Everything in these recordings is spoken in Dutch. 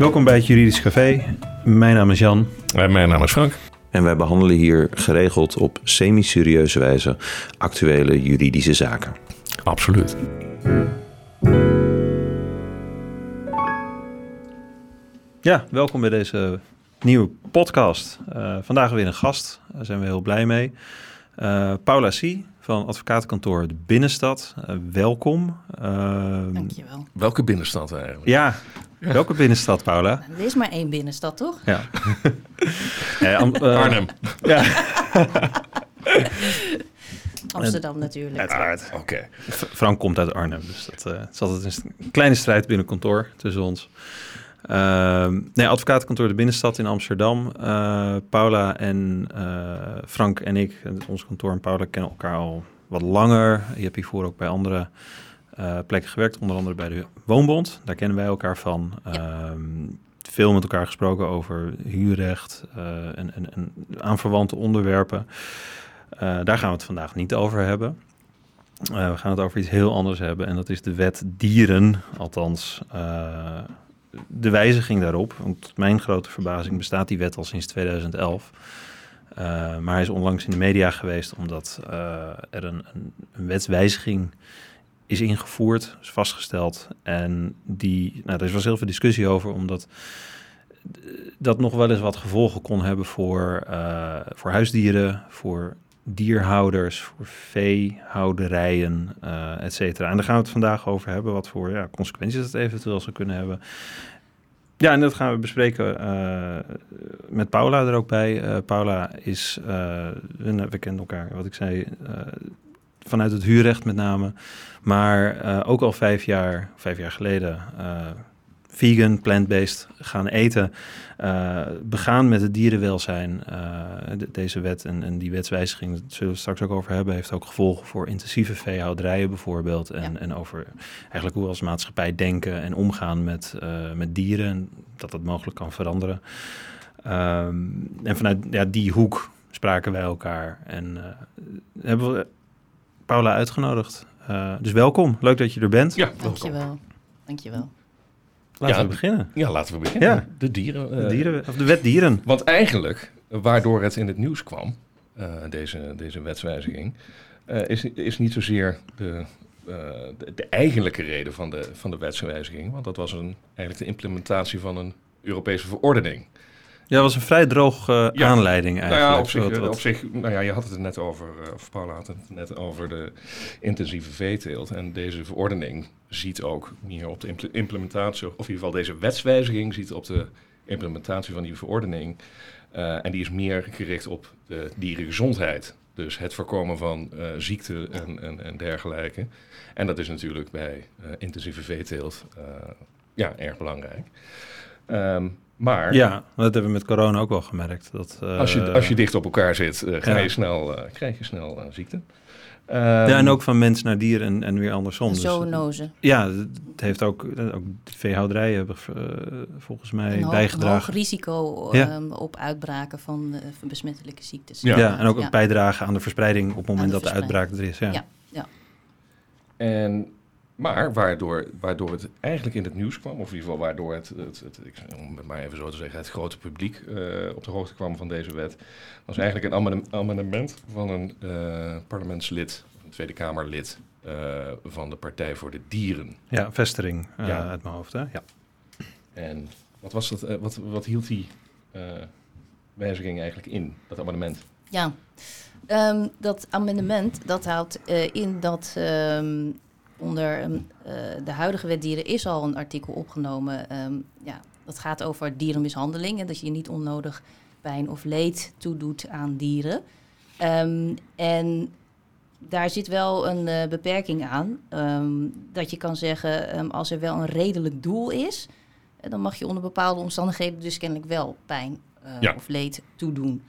Welkom bij het Juridisch Café. Mijn naam is Jan. En mijn naam is Frank. En wij behandelen hier geregeld op semi-serieuze wijze actuele juridische zaken. Absoluut. Ja, welkom bij deze nieuwe podcast. Uh, vandaag weer een gast, daar zijn we heel blij mee. Uh, Paula C. van advocatenkantoor De Binnenstad. Uh, welkom. Dankjewel. Welke binnenstad eigenlijk? Ja, welke binnenstad, Paula? Er is maar één binnenstad, toch? Ja. Arnhem. Ja. Amsterdam natuurlijk. Uiteraard. Oké. Frank komt uit Arnhem, dus dat uh, is altijd een kleine strijd binnen kantoor tussen ons. Uh, nee, advocatenkantoor de Binnenstad in Amsterdam. Uh, Paula en uh, Frank en ik, ons kantoor en Paula kennen elkaar al wat langer. Je hebt hiervoor ook bij andere plekken gewerkt, onder andere bij de Woonbond. Daar kennen wij elkaar van. Ja. Ehm, veel met elkaar gesproken over huurrecht en, en, en aanverwante onderwerpen. daar gaan we het vandaag niet over hebben. we gaan het over iets heel anders hebben en dat is de wet dieren. Althans, de wijziging daarop, want tot mijn grote verbazing bestaat die wet al sinds 2011. Uh, maar hij is onlangs in de media geweest omdat er een, een, een, wetswijziging is ingevoerd, is vastgesteld. En die, nou, er was heel veel discussie over, omdat dat nog wel eens wat gevolgen kon hebben voor, uh, voor huisdieren, voor dierhouders, voor veehouderijen, uh, et cetera. En daar gaan we het vandaag over hebben, wat voor ja, consequenties het eventueel zou kunnen hebben. Ja, en dat gaan we bespreken met Paula er ook bij. Paula is, we, kennen elkaar, wat ik zei, vanuit het huurrecht met name. Maar ook al vijf jaar, vijf jaar geleden vegan, plant-based gaan eten, uh, begaan met het dierenwelzijn. De, deze wet en, en, die wetswijziging, daar zullen we straks ook over hebben, heeft ook gevolgen voor intensieve veehouderijen bijvoorbeeld. En, ja. en over eigenlijk hoe we als maatschappij denken en omgaan met, met dieren en dat dat mogelijk kan veranderen. Um, en vanuit ja, die hoek spraken wij elkaar en hebben we Paula uitgenodigd. dus welkom, leuk dat je er bent. Ja, dankjewel. Dankjewel. Laten ja, we beginnen. Ja, laten we beginnen. Ja. De dieren. De, dieren of de wet dieren. Want eigenlijk, waardoor het in het nieuws kwam, uh, deze, deze wetswijziging, uh, is, is niet zozeer de, uh, de, de, eigenlijke reden van de, van de wetswijziging. Want dat was een, eigenlijk de implementatie van een Europese verordening. Ja, dat was een vrij droog ja. aanleiding eigenlijk. Nou ja, op zich, wat, wat... op zich, nou ja, je had het er net over, of Paula had het net over de intensieve veeteelt. En deze verordening ziet ook meer op de implementatie, of in ieder geval deze wetswijziging ziet op de implementatie van die verordening. Uh, en die is meer gericht op de dierengezondheid. Dus het voorkomen van uh, ziekte en, en, en, dergelijke. En dat is natuurlijk bij intensieve veeteelt ja, erg belangrijk. Um, maar, ja, dat hebben we met corona ook wel gemerkt. Dat, als, je, als je dicht op elkaar zit, ga je snel, krijg je snel ziekte. Um, ja, en ook van mens naar dier en, en weer andersom. Zoonozen. Dus, ja, het heeft ook, ook de veehouderijen hebben uh, volgens mij een hoog, bijgedragen. Een hoog risico ja. um, op uitbraken van, uh, van besmettelijke ziektes. Ja, ja en ook ja. bijdragen aan de verspreiding op het moment de dat de uitbraak er is. Ja. Ja, ja. En, maar waardoor, waardoor het eigenlijk in het nieuws kwam, of in ieder geval waardoor het, het, het, het om het maar even zo te zeggen, het grote publiek uh, op de hoogte kwam van deze wet, was eigenlijk een amendement van een uh, parlementslid, een Tweede Kamerlid uh, van de Partij voor de Dieren. Ja, Vestering uh, ja. uit mijn hoofd, hè? Ja. En wat, was dat, wat, wat hield die wijziging eigenlijk in, dat amendement? Ja, um, dat amendement dat houdt in dat um, onder um, de huidige wet dieren is al een artikel opgenomen. ja, dat gaat over dierenmishandeling en dat je je niet onnodig pijn of leed toedoet aan dieren. Um, en daar zit wel een uh, beperking aan. Dat je kan zeggen, als er wel een redelijk doel is, dan mag je onder bepaalde omstandigheden dus kennelijk wel pijn uh, ja. of leed toedoen.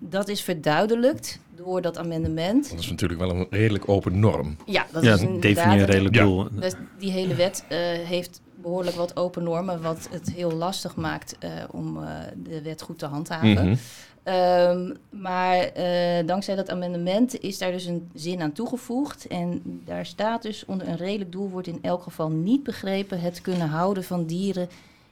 Dat is verduidelijkt door dat amendement. Dat is natuurlijk wel een redelijk open norm. Ja, dat ja, is een definieer redelijk doel. Dus die hele wet uh, heeft behoorlijk wat open normen, wat het heel lastig maakt uh, om uh, de wet goed te handhaven. Mm -hmm. um, maar uh, dankzij dat amendement is daar dus een zin aan toegevoegd. En daar staat dus onder een redelijk doel wordt in elk geval niet begrepen het kunnen houden van dieren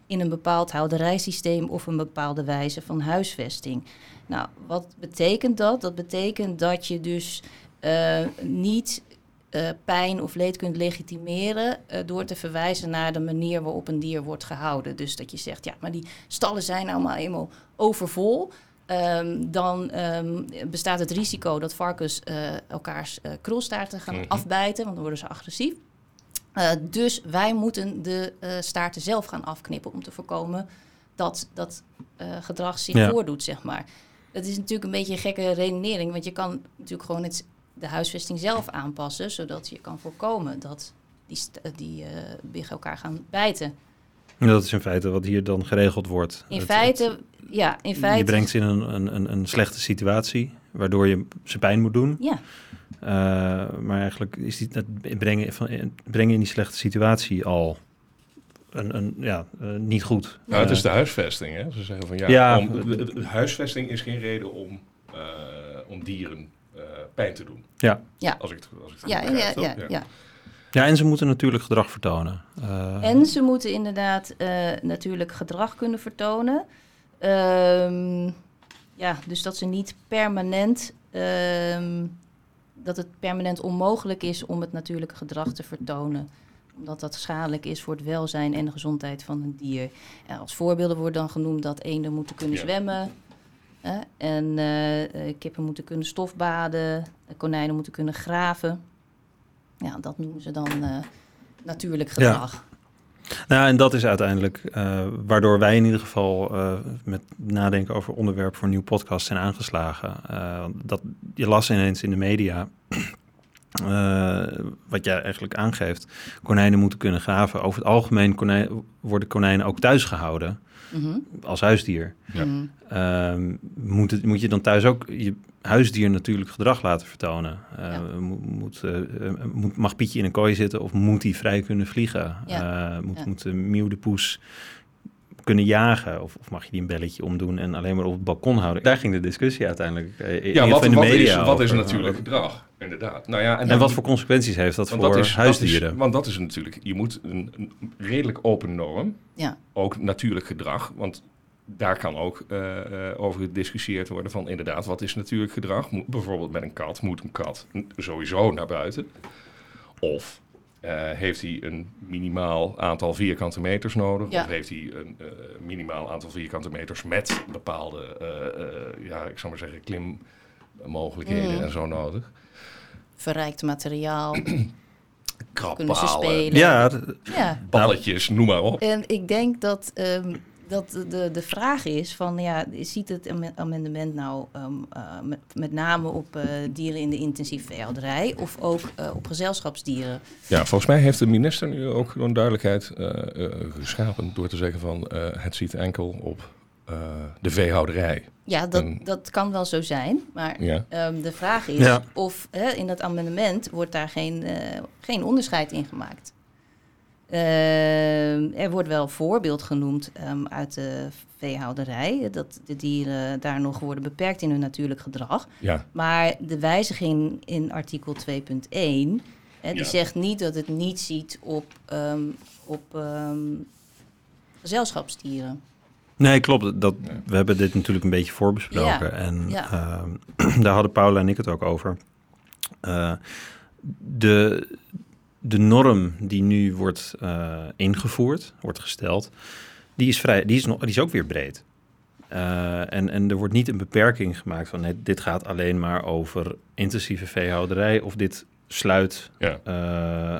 in een bepaald houderijsysteem of een bepaalde wijze van huisvesting. Nou, wat betekent dat? Dat betekent dat je dus uh, niet uh, pijn of leed kunt legitimeren uh, door te verwijzen naar de manier waarop een dier wordt gehouden. Dus dat je zegt, ja, maar die stallen zijn allemaal eenmaal overvol. Um, dan um, bestaat het risico dat varkens elkaars krulstaarten gaan mm-hmm. afbijten, want dan worden ze agressief. Dus wij moeten de staarten zelf gaan afknippen om te voorkomen dat dat gedrag zich ja. voordoet, zeg maar. Het is natuurlijk een beetje een gekke redenering, want je kan natuurlijk gewoon het de huisvesting zelf aanpassen, zodat je kan voorkomen dat die, die uh, biggen elkaar gaan bijten. Dat is in feite wat hier dan geregeld wordt. In feite, ja, in feite. Je brengt ze in een, een, een slechte situatie, waardoor je ze pijn moet doen. Ja. Uh, maar eigenlijk is die, het brengen, van, brengen in die slechte situatie al een, een, ja, uh, niet goed. Nou, het is de huisvesting. Hè? Ze zeggen van ja, ja om, de, de, huisvesting is geen reden om, om dieren pijn te doen. Ja. ja. Als ik het, als ik het ja, ja, ja, ja, ja, ja. en ze moeten natuurlijk gedrag vertonen. Uh, en ze moeten inderdaad uh, natuurlijk gedrag kunnen vertonen. Um, ja, dus dat ze niet permanent... Um, dat het permanent onmogelijk is om het natuurlijke gedrag te vertonen omdat dat schadelijk is voor het welzijn en de gezondheid van een dier. En als voorbeelden wordt dan genoemd dat eenden moeten kunnen ja. zwemmen, en uh, kippen moeten kunnen stofbaden, konijnen moeten kunnen graven. Ja, dat noemen ze dan uh, natuurlijk gedrag. Nou, en dat is uiteindelijk uh, waardoor wij in ieder geval met nadenken over onderwerp voor een nieuw podcast zijn aangeslagen. dat je las ineens in de media. wat jij eigenlijk aangeeft, konijnen moeten kunnen graven. Over het algemeen worden konijnen ook thuis gehouden. Mhm. als huisdier. Ja. Um, moet, het, moet je dan thuis ook je huisdier natuurlijk gedrag laten vertonen? Uh, ja. moet, uh, moet, mag Pietje in een kooi zitten of moet hij vrij kunnen vliegen? Ja. Uh, moet, moet de Mieuw de Poes kunnen jagen? Of, of, mag je die een belletje omdoen en alleen maar op het balkon houden? Daar ging de discussie uiteindelijk ja, wat, in de media is, wat is natuurlijk gedrag? Inderdaad. Nou ja, en, en wat voor consequenties heeft dat voor dat is, huisdieren? Dat is, want dat is natuurlijk, je moet een, een redelijk open norm, ja. ook natuurlijk gedrag, want daar kan ook uh, uh, over gediscussieerd worden van inderdaad, wat is natuurlijk gedrag? Moet, bijvoorbeeld met een kat, moet een kat sowieso naar buiten? Of uh, heeft hij een minimaal aantal vierkante meters nodig? Ja. Of heeft hij een minimaal aantal vierkante meters met bepaalde, ja, ik zou maar zeggen, klimmogelijkheden mm. en zo nodig? Verrijkt materiaal. Kunnen ze spelen. Ja, ja, balletjes, noem maar op. En ik denk dat, um, dat de, de vraag is van, ja, ziet het amendement nou um, uh, met, met, name op uh, dieren in de intensieve veehouderij of ook uh, op gezelschapsdieren? Ja, volgens mij heeft de minister nu ook een duidelijkheid geschapen door te zeggen van, het ziet enkel op de veehouderij. Ja, dat, dat kan wel zo zijn. Maar um, de vraag is of hè, in dat amendement wordt daar geen, uh, geen onderscheid in gemaakt. Uh, er wordt wel voorbeeld genoemd um, uit de veehouderij, dat de dieren daar nog worden beperkt in hun natuurlijk gedrag. Ja. Maar de wijziging in artikel 2.1, die ja. zegt niet dat het niet ziet op, um, op gezelschapsdieren. Nee, klopt. Dat, We hebben dit natuurlijk een beetje voorbesproken. En uh, daar hadden Paula en ik het ook over. Uh, de, de norm die nu wordt uh, ingevoerd, wordt gesteld, die is, vrij, die is, nog, die is ook weer breed. Uh, en, en er wordt niet een beperking gemaakt van nee, dit gaat alleen maar over intensieve veehouderij of dit sluit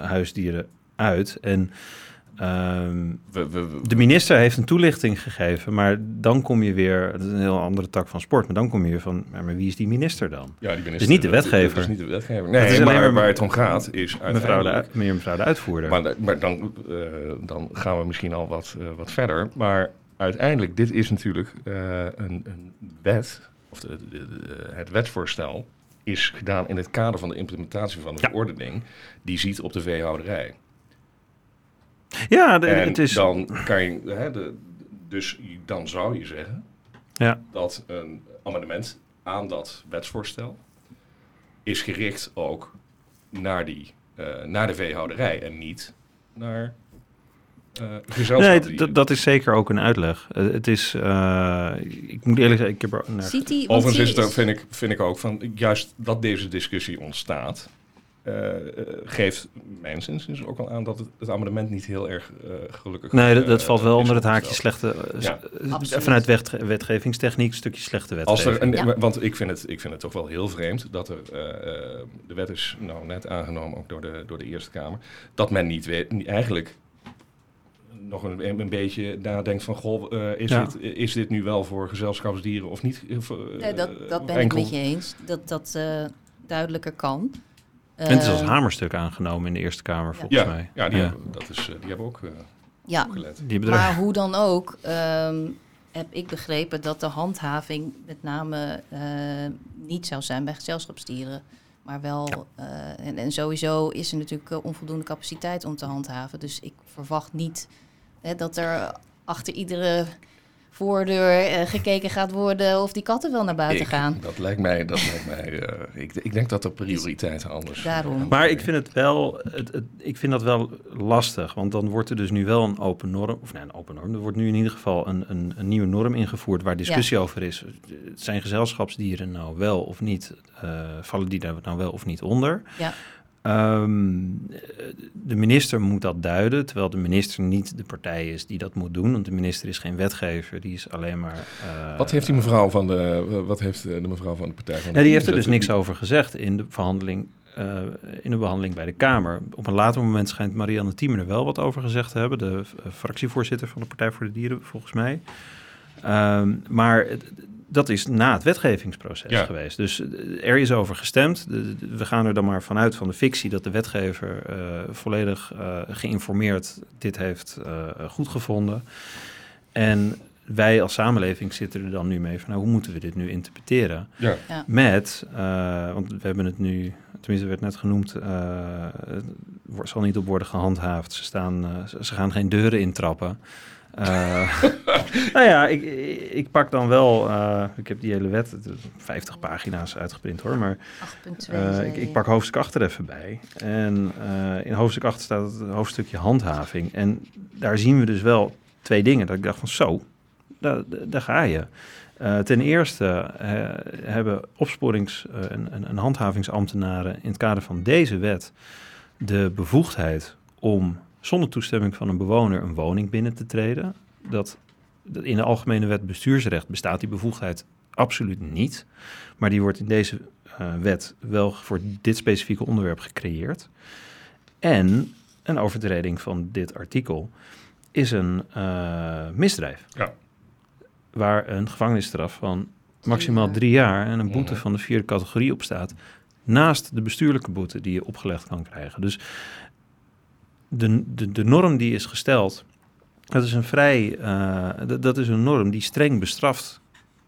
huisdieren uit. En Um, we, we, de minister heeft een toelichting gegeven, maar dan kom je weer, dat is een heel andere tak van sport, maar dan kom je weer van, maar wie is die minister dan? Ja, die minister. is niet de wetgever. is niet de wetgever. Nee, is maar, waar het om gaat is mevrouw de, meer mevrouw de uitvoerder. Maar, maar dan, uh, dan gaan we misschien al wat, uh, wat verder. Maar uiteindelijk, dit is natuurlijk uh, een, een, wet, of de, de, de, het wetsvoorstel is gedaan in het kader van de implementatie van de ja. verordening, die ziet op de veehouderij. Ja, de, het is... dan kan je, hè, de, dus dan zou je zeggen ja. dat een amendement aan dat wetsvoorstel is gericht ook naar, die, uh, naar de veehouderij en niet naar uh, Nee, dat is zeker ook een uitleg. Eh, het is, eh, ik moet eerlijk zeggen, ik heb er naar Overigens is het, vind, ik, vind ik ook van juist dat deze discussie ontstaat. Eh, eh, geeft mijn inziens ook al aan dat het, het amendement niet heel erg eh, gelukkig Nee, dat, dat valt wel is onder het haakje slechte... Ja. vanuit wetge- wetgevingstechniek een stukje slechte Als wetgeving. er een, Ja. Want ik vind, het, ik vind het toch wel heel vreemd dat er. de wet is nou net aangenomen, ook door de, door de Eerste Kamer. Dat men niet weet, niet- eigenlijk nog een, een beetje nadenkt van: goh, eh, is, Ja. dit, is dit nu wel voor gezelschapsdieren of niet? Nee, dat, dat ben enkel- ik met je eens. Dat dat eh, duidelijker kan. En het is als Eh, hamerstuk aangenomen in de Eerste Kamer, volgens Ja, mij. ja, die, Hebben, dat is, eh, die hebben ook eh, Ja, opgelet. Die hebben maar hoe dan ook, ehm, heb ik begrepen dat de handhaving met name eh, niet zou zijn bij gezelschapsdieren. Maar wel, eh, en, en sowieso is er natuurlijk onvoldoende capaciteit om te handhaven. Dus ik verwacht niet hè, dat er achter iedere voordeur eh, gekeken gaat worden of die katten wel naar buiten Ik- gaan. Dat lijkt mij, dat lijkt mij eh, ik, ik denk dat er prioriteiten anders Daarom. Maar ik vind het wel, het, het- ik vind dat wel lastig, want dan wordt er dus nu wel een open norm, of nee, een open norm. Er wordt nu in ieder geval een, een, een nieuwe norm ingevoerd waar discussie over is. Zijn gezelschapsdieren nou wel of niet, eh, vallen die daar nou wel of niet onder? Ja. Ehm, de minister moet dat duiden, terwijl de minister niet de partij is die dat moet doen, want de minister is geen wetgever, die is alleen maar. eh, Wat heeft die mevrouw van de, wat heeft de mevrouw van de Partij van de Nee, die heeft er dus niks over gezegd in de verhandeling, eh, in de behandeling bij de Kamer. Op een later moment schijnt Marianne Thieme er wel wat over gezegd te hebben, de eh, fractievoorzitter van de Partij voor de Dieren, volgens mij. Ehm, maar het- dat is na het wetgevingsproces Ja. geweest. Dus eh, er is over gestemd. We gaan er dan maar vanuit van de fictie dat de wetgever eh, volledig eh, geïnformeerd dit heeft eh goedgevonden. En wij als samenleving zitten er dan nu mee van nou, hoe moeten we dit nu interpreteren? Ja, Met, eh, want we hebben het nu, tenminste werd net genoemd, eh, het wordt- zal niet op worden gehandhaafd. Ze, staan, eh, ze gaan geen deuren intrappen. Eh nou ja, ik, ik pak dan wel, eh, ik heb die hele wet, het is 50 pagina's uitgeprint hoor, maar 8.2. eh, ik, ik pak hoofdstuk 8 er even bij. En in hoofdstuk 8 staat het hoofdstukje handhaving. En daar zien we dus wel twee dingen. Dat ik dacht van zo, daar, daar ga je. Ten eerste hebben opsporings- en, en, en handhavingsambtenaren in het kader van deze wet de bevoegdheid om zonder toestemming van een bewoner een woning binnen te treden. Dat, dat in de algemene wet bestuursrecht bestaat die bevoegdheid absoluut niet. Maar die wordt in deze eh, wet wel voor dit specifieke onderwerp gecreëerd. En een overtreding van dit artikel is een eh, misdrijf. Ja. Waar een gevangenisstraf van maximaal drie jaar en een boete van de vierde categorie op staat. Naast de bestuurlijke boete die je opgelegd kan krijgen. Dus de, de, de norm die is gesteld, dat is een vrij, eh, dat- is een norm die streng bestraft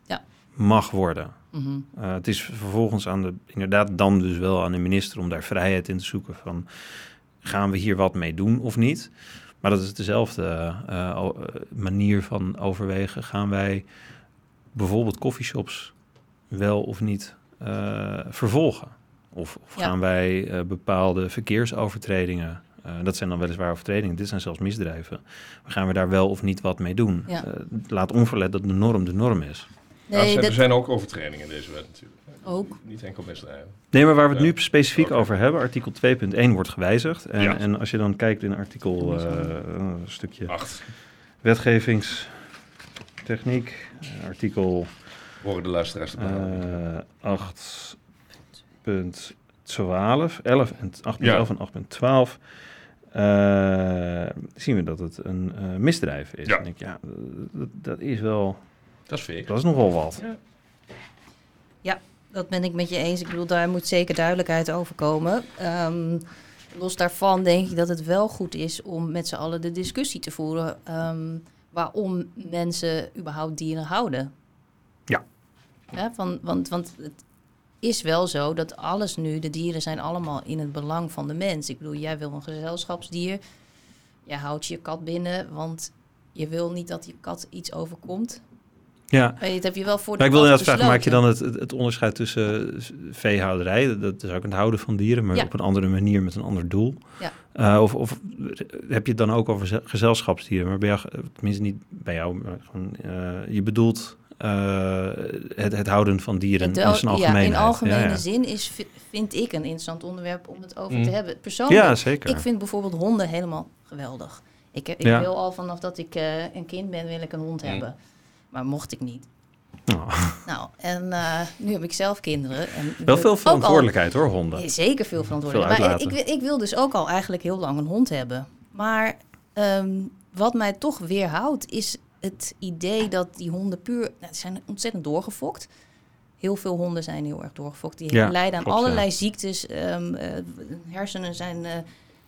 Ja. mag worden. Mhm. Uh, het is vervolgens aan de, inderdaad dan dus wel aan de minister om daar vrijheid in te zoeken van gaan we hier wat mee doen of niet. Maar dat is dezelfde uh, uh, manier van overwegen. Gaan wij bijvoorbeeld coffeeshops wel of niet vervolgen? Of, of Ja. gaan wij bepaalde verkeersovertredingen, uh, dat zijn dan weliswaar overtredingen, dit zijn zelfs misdrijven, gaan we daar wel of niet wat mee doen? Ja. Uh, laat onverlet dat de norm de norm is. Ja, er, Nee, zijn, er zijn ook overtredingen in deze wet natuurlijk. ook. Niet enkel misdrijven. Nee, maar waar we het Ja. nu specifiek over hebben, artikel 2.1 wordt gewijzigd. En, Ja. en als je dan kijkt in artikel, uh, een stukje Acht. wetgevingstechniek, artikel Horen de luisteraars te behalen. uh, 8.12, 11 en 8.11 Ja. en 8.12, uh, zien we dat het een uh, misdrijf is. Ja. En ik, ja, dat, dat is wel, dat is fake. dat is nogal wat. Ja. Dat ben ik met je eens. Ik bedoel, daar moet zeker duidelijkheid over komen. Ehm, los daarvan denk ik dat het wel goed is om met z'n allen de discussie te voeren. ehm, waarom mensen überhaupt dieren houden. Ja. ja van, want, want het is wel zo dat alles nu, de dieren zijn allemaal in het belang van de mens. Ik bedoel, jij wil een gezelschapsdier. Jij houdt je kat binnen, want je wil niet dat je kat iets overkomt. Ja, Maar dat heb je wel voor de maar ik wil inderdaad vragen, maak je dan het, het, onderscheid tussen eh, veehouderij, dat is ook het houden van dieren, maar Ja. op een andere manier met een ander doel? Ja. Eh, of, of heb je het dan ook over ze- gezelschapsdieren? Maar bij jou, tenminste niet bij jou, maar gewoon, eh, je bedoelt eh, het, het houden van dieren Het in zijn ja, in algemene ja, ja. zin is, vi- vind ik een interessant onderwerp om het over Mm. te hebben. Persoonlijk, Ja, zeker. ik vind bijvoorbeeld honden helemaal geweldig. Ik, ik Ja. wil al vanaf dat ik eh, een kind ben, wil ik een hond Mm. hebben. Maar mocht ik niet. Oh, Nou, en eh, nu heb ik zelf kinderen. En wel veel verantwoordelijkheid hoor, honden. Zeker veel verantwoordelijkheid. Veel maar ik, ik wil dus ook al eigenlijk heel lang een hond hebben. Maar ehm, wat mij toch weerhoudt, is het idee dat die honden puur... Nou, die zijn ontzettend doorgefokt. Heel veel honden zijn heel erg doorgefokt. Die Ja, lijden aan klopt, allerlei ja. ziektes. ehm, eh, hersenen zijn... eh,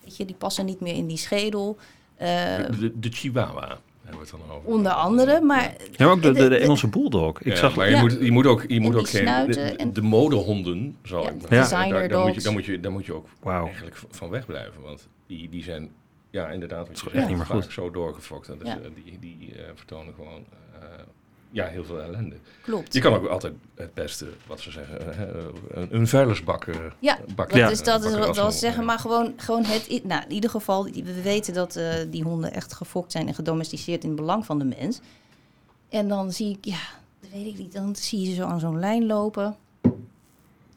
weet je, die passen niet meer in die schedel. Eh, De, de, de Chihuahua hebben we het dan over. onder andere, maar... Ja, maar ook de, de, de de- Engelse bulldog. Ik Ja, zag, maar je, Ja. moet, je moet ook, je moet ook geen. De, en- de modehonden, zal Ja, ik maar zeggen, daar, daar, moet je, daar, moet je, daar moet je ook Wauw. eigenlijk van wegblijven. Want die, die zijn, ja, inderdaad, je toch zegt, echt niet meer goed. zo doorgefokt. En dus, Ja. eh, die die eh, vertonen gewoon eh, ja, heel veel ellende. Klopt. Je kan ook altijd het beste, wat ze zeggen, een, een vuilnisbak. eh, Ja, bak- Dat Ja. is, dat is wat een- zeggen, maar gewoon, gewoon het... Nou, in ieder geval, we weten dat eh, die honden echt gefokt zijn en gedomesticeerd in het belang van de mens. En dan zie ik, ja, dat weet ik niet, dan zie je ze zo aan zo'n lijn lopen.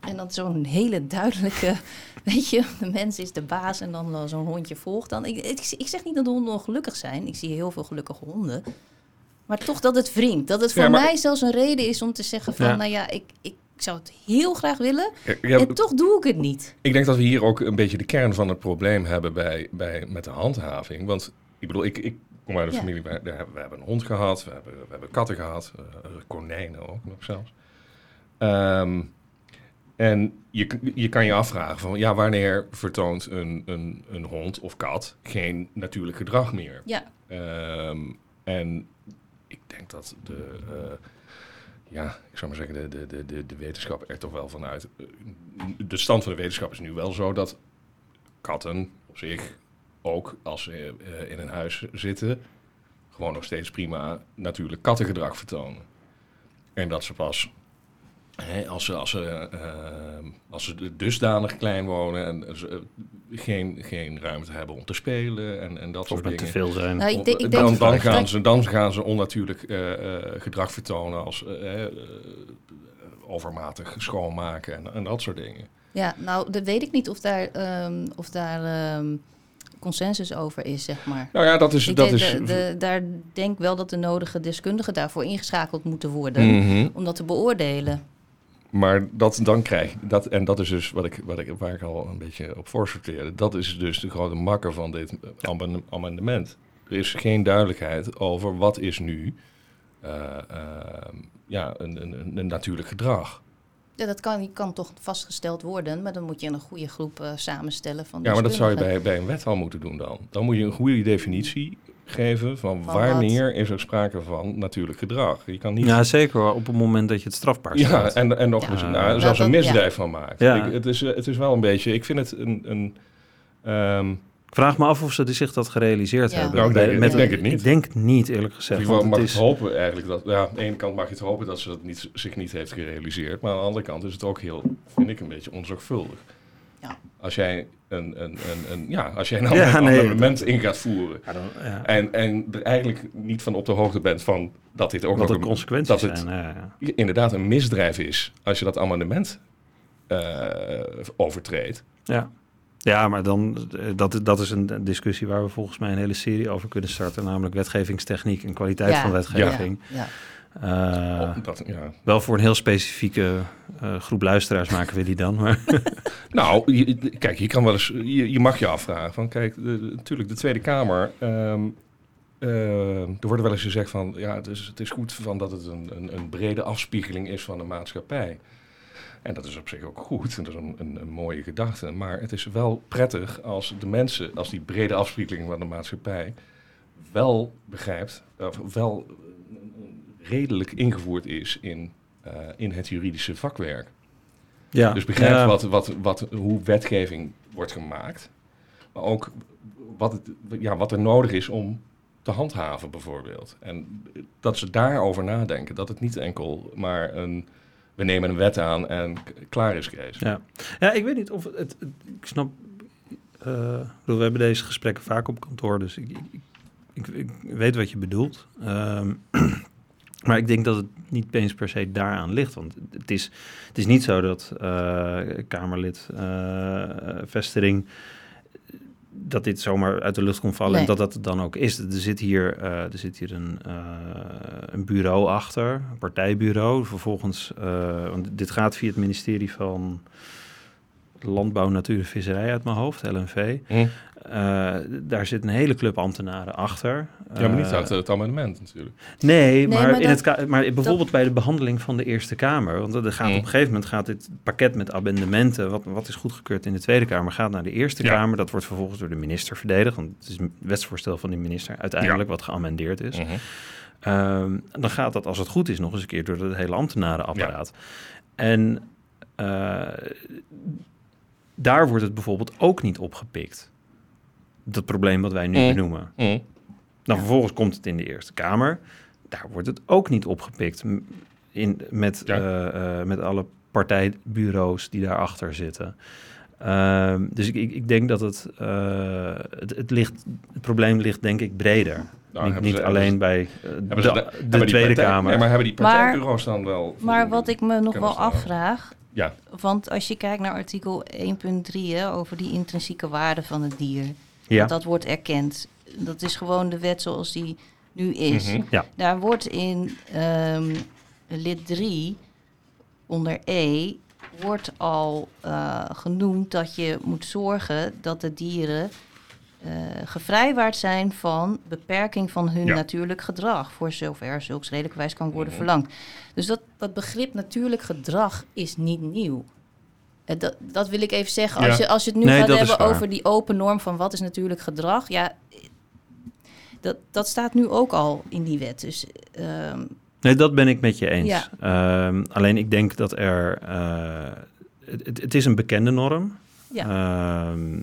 En dan zo'n hele duidelijke, weet je, de mens is de baas en dan zo'n hondje volgt dan. Ik, ik, ik zeg niet dat de honden ongelukkig zijn, ik zie heel veel gelukkige honden. Maar toch dat het wringt, dat het voor Ja, maar- mij zelfs een reden is om te zeggen van, Ja. nou ja, ik, ik zou het heel graag willen Ja, en toch doe ik het niet. Ik denk dat we hier ook een beetje de kern van het probleem hebben bij, bij, met de handhaving. Want ik bedoel, ik, ik kom uit een Ja. familie, waar, daar hebben, we hebben een hond gehad, we hebben, we hebben katten gehad, eh, konijnen ook nog zelfs. Ehm, en je, je kan je afvragen van, ja, wanneer vertoont een, een, een hond of kat geen natuurlijk gedrag meer? Ja, Ehm, en ik denk dat de, eh, ja, ik zou maar zeggen, de, de, de, de, de wetenschap er toch wel vanuit. eh, De stand van de wetenschap is nu wel zo dat katten op zich, ook als ze eh, in een huis zitten, gewoon nog steeds prima natuurlijk kattengedrag vertonen. En dat ze pas, hè, als ze, als ze, eh, als ze dusdanig klein wonen en ze eh, geen, geen ruimte hebben om te spelen en, en dat of soort dingen. te veel zijn. Nou, ik, denk- ik denk dan, dan, gaan ze, dan gaan ze onnatuurlijk eh, eh, gedrag vertonen als eh, eh, overmatig schoonmaken en, en dat soort dingen. ja, nou, dat weet ik niet of daar, ehm, of daar ehm, consensus over is, zeg maar. Nou ja, dat is... ik dat denk, is de, de- daar denk wel dat de nodige deskundigen daarvoor ingeschakeld moeten worden Mhm. om dat te beoordelen. Maar dat dan krijg je dat, en dat is dus wat ik, wat ik, waar ik al een beetje op voorsorteerde. Dat is dus de grote makker van dit amendem- amendement. Er is geen duidelijkheid over wat is nu eh, ehm, ja, een, een, een, natuurlijk gedrag. Ja, dat kan, kan toch vastgesteld worden, maar dan moet je een goede groep eh, samenstellen van Ja, maar dat zou je bij, bij een wet al moeten doen dan. Dan moet je een goede definitie geven van, Van wanneer is er sprake van natuurlijk gedrag. Je kan niet... Ja, zeker op het moment dat je het strafbaar Ja, stelt. en, en nog Ja. eens, Ja. nou, zelfs een misdrijf van maakt. Ja. Ik- het, is, het is wel een beetje, ik vind het een... een ehm, Ik vraag me af of ze zich dat gerealiseerd Ja. hebben. Nou, ik denk- Met- ik denk het niet. Ik denk niet, eerlijk gezegd. want mag het het is, hopen eigenlijk dat... Ja, aan de ene kant mag je het hopen dat ze dat niet, zich niet heeft gerealiseerd. Maar aan de andere kant is het ook heel, vind ik, een beetje onzorgvuldig. Ja. Als jij een, een, een, een, ja, als jij een Ja, nee, amendement in gaat voeren... Ja, dan- ja, En, en er eigenlijk niet van op de hoogte bent van dat dit ook wat nog een- consequenties dat het zijn. Inderdaad een misdrijf is als je dat amendement eh, overtreedt. Ja. ja, maar dan, eh, dat, dat is een discussie waar we volgens mij een hele serie over kunnen starten. Namelijk wetgevingstechniek en kwaliteit Ja, van wetgeving. Ja, Eh, Dat, ja. wel voor een heel specifieke eh, groep luisteraars maken we die dan. Maar Nou, je- kijk, je kan wel eens, je, je mag je afvragen van, kijk, de- de- natuurlijk de Tweede Kamer. ehm, eh, er wordt wel eens gezegd van, ja, het is, het is goed van dat het een, een, een brede afspiegeling is van de maatschappij. En dat is op zich ook goed, en dat is een, een, mooie gedachte. Maar het is wel prettig als de mensen, als die brede afspiegeling van de maatschappij wel begrijpt, of wel redelijk ingevoerd is in, eh, in het juridische vakwerk. ja, Dus begrijp ja, wat, wat, wat, hoe wetgeving wordt gemaakt. Maar ook wat, het, ja, wat er nodig is om te handhaven, bijvoorbeeld. En dat ze daarover nadenken. Dat het niet enkel maar een. We nemen een wet aan en klaar is Kees. Ja. ja, ik weet niet of het... het- ik snap... eh, we hebben deze gesprekken vaak op kantoor, dus ik, ik, ik, ik weet wat je bedoelt. Ehm, maar ik denk dat het niet eens per se daaraan ligt. Want het is, het is niet zo dat eh, Kamerlid eh Vestering... dat dit zomaar uit de lucht kon vallen en dat dat het dan ook is. Er zit hier, eh, er zit hier een, eh, een bureau achter, een partijbureau. Vervolgens, eh, want dit gaat via het ministerie van Landbouw, Natuur en Visserij uit mijn hoofd, LNV. Hm? Eh, daar zit een hele club ambtenaren achter. Ja, maar niet Eh, uit het amendement natuurlijk. Nee, maar, maar in dat- het maar bijvoorbeeld bij de behandeling van de Eerste Kamer. Want er gaat Mm. op een gegeven moment gaat dit pakket met amendementen, wat, wat is goedgekeurd in de Tweede Kamer, gaat naar de Eerste Ja. Kamer. Dat wordt vervolgens door de minister verdedigd. Want het is een wetsvoorstel van de minister uiteindelijk wat geamendeerd is. Mhm. Ehm, dan gaat dat, als het goed is, nog eens een keer door het hele ambtenarenapparaat. En eh, daar wordt het bijvoorbeeld ook niet opgepikt. Dat probleem wat wij nu Mm. benoemen. Mhm. Dan vervolgens komt het in de Eerste Kamer. Daar wordt het ook niet opgepikt in, met, Ja. eh, eh, met alle partijbureaus die daarachter zitten. Ehm, dus ik, ik, ik denk dat het, eh, het, het, ligt, het probleem ligt denk ik breder. Nou, niet hebben niet ze- alleen bij de, Tweede partij- Kamer. Maar hebben die Maar- partijbureaus dan wel... Maar wat ik me nog wel afvraag, Ja, want als je kijkt naar artikel 1.3 hè, over die intrinsieke waarde van het dier, ja. dat, dat wordt erkend. Dat is gewoon de wet zoals die nu is. Mhm. Ja. Daar wordt in ehm, lid 3 onder E wordt al eh, genoemd dat je moet zorgen dat de dieren eh, gevrijwaard zijn van beperking van hun Ja. natuurlijk gedrag, voor zover zulks redelijkwijs kan worden Mhm. verlangd. Dus dat, dat begrip natuurlijk gedrag is niet nieuw. Dat, dat wil ik even zeggen. Als, Ja. je, als je het nu Nee, gaat hebben over die open norm van wat is natuurlijk gedrag, ja, dat, dat staat nu ook al in die wet. Dus ehm, Nee, dat ben ik met je eens. Ja. Ehm, alleen ik denk dat er... eh, het, het- is een bekende norm. ja, Ehm,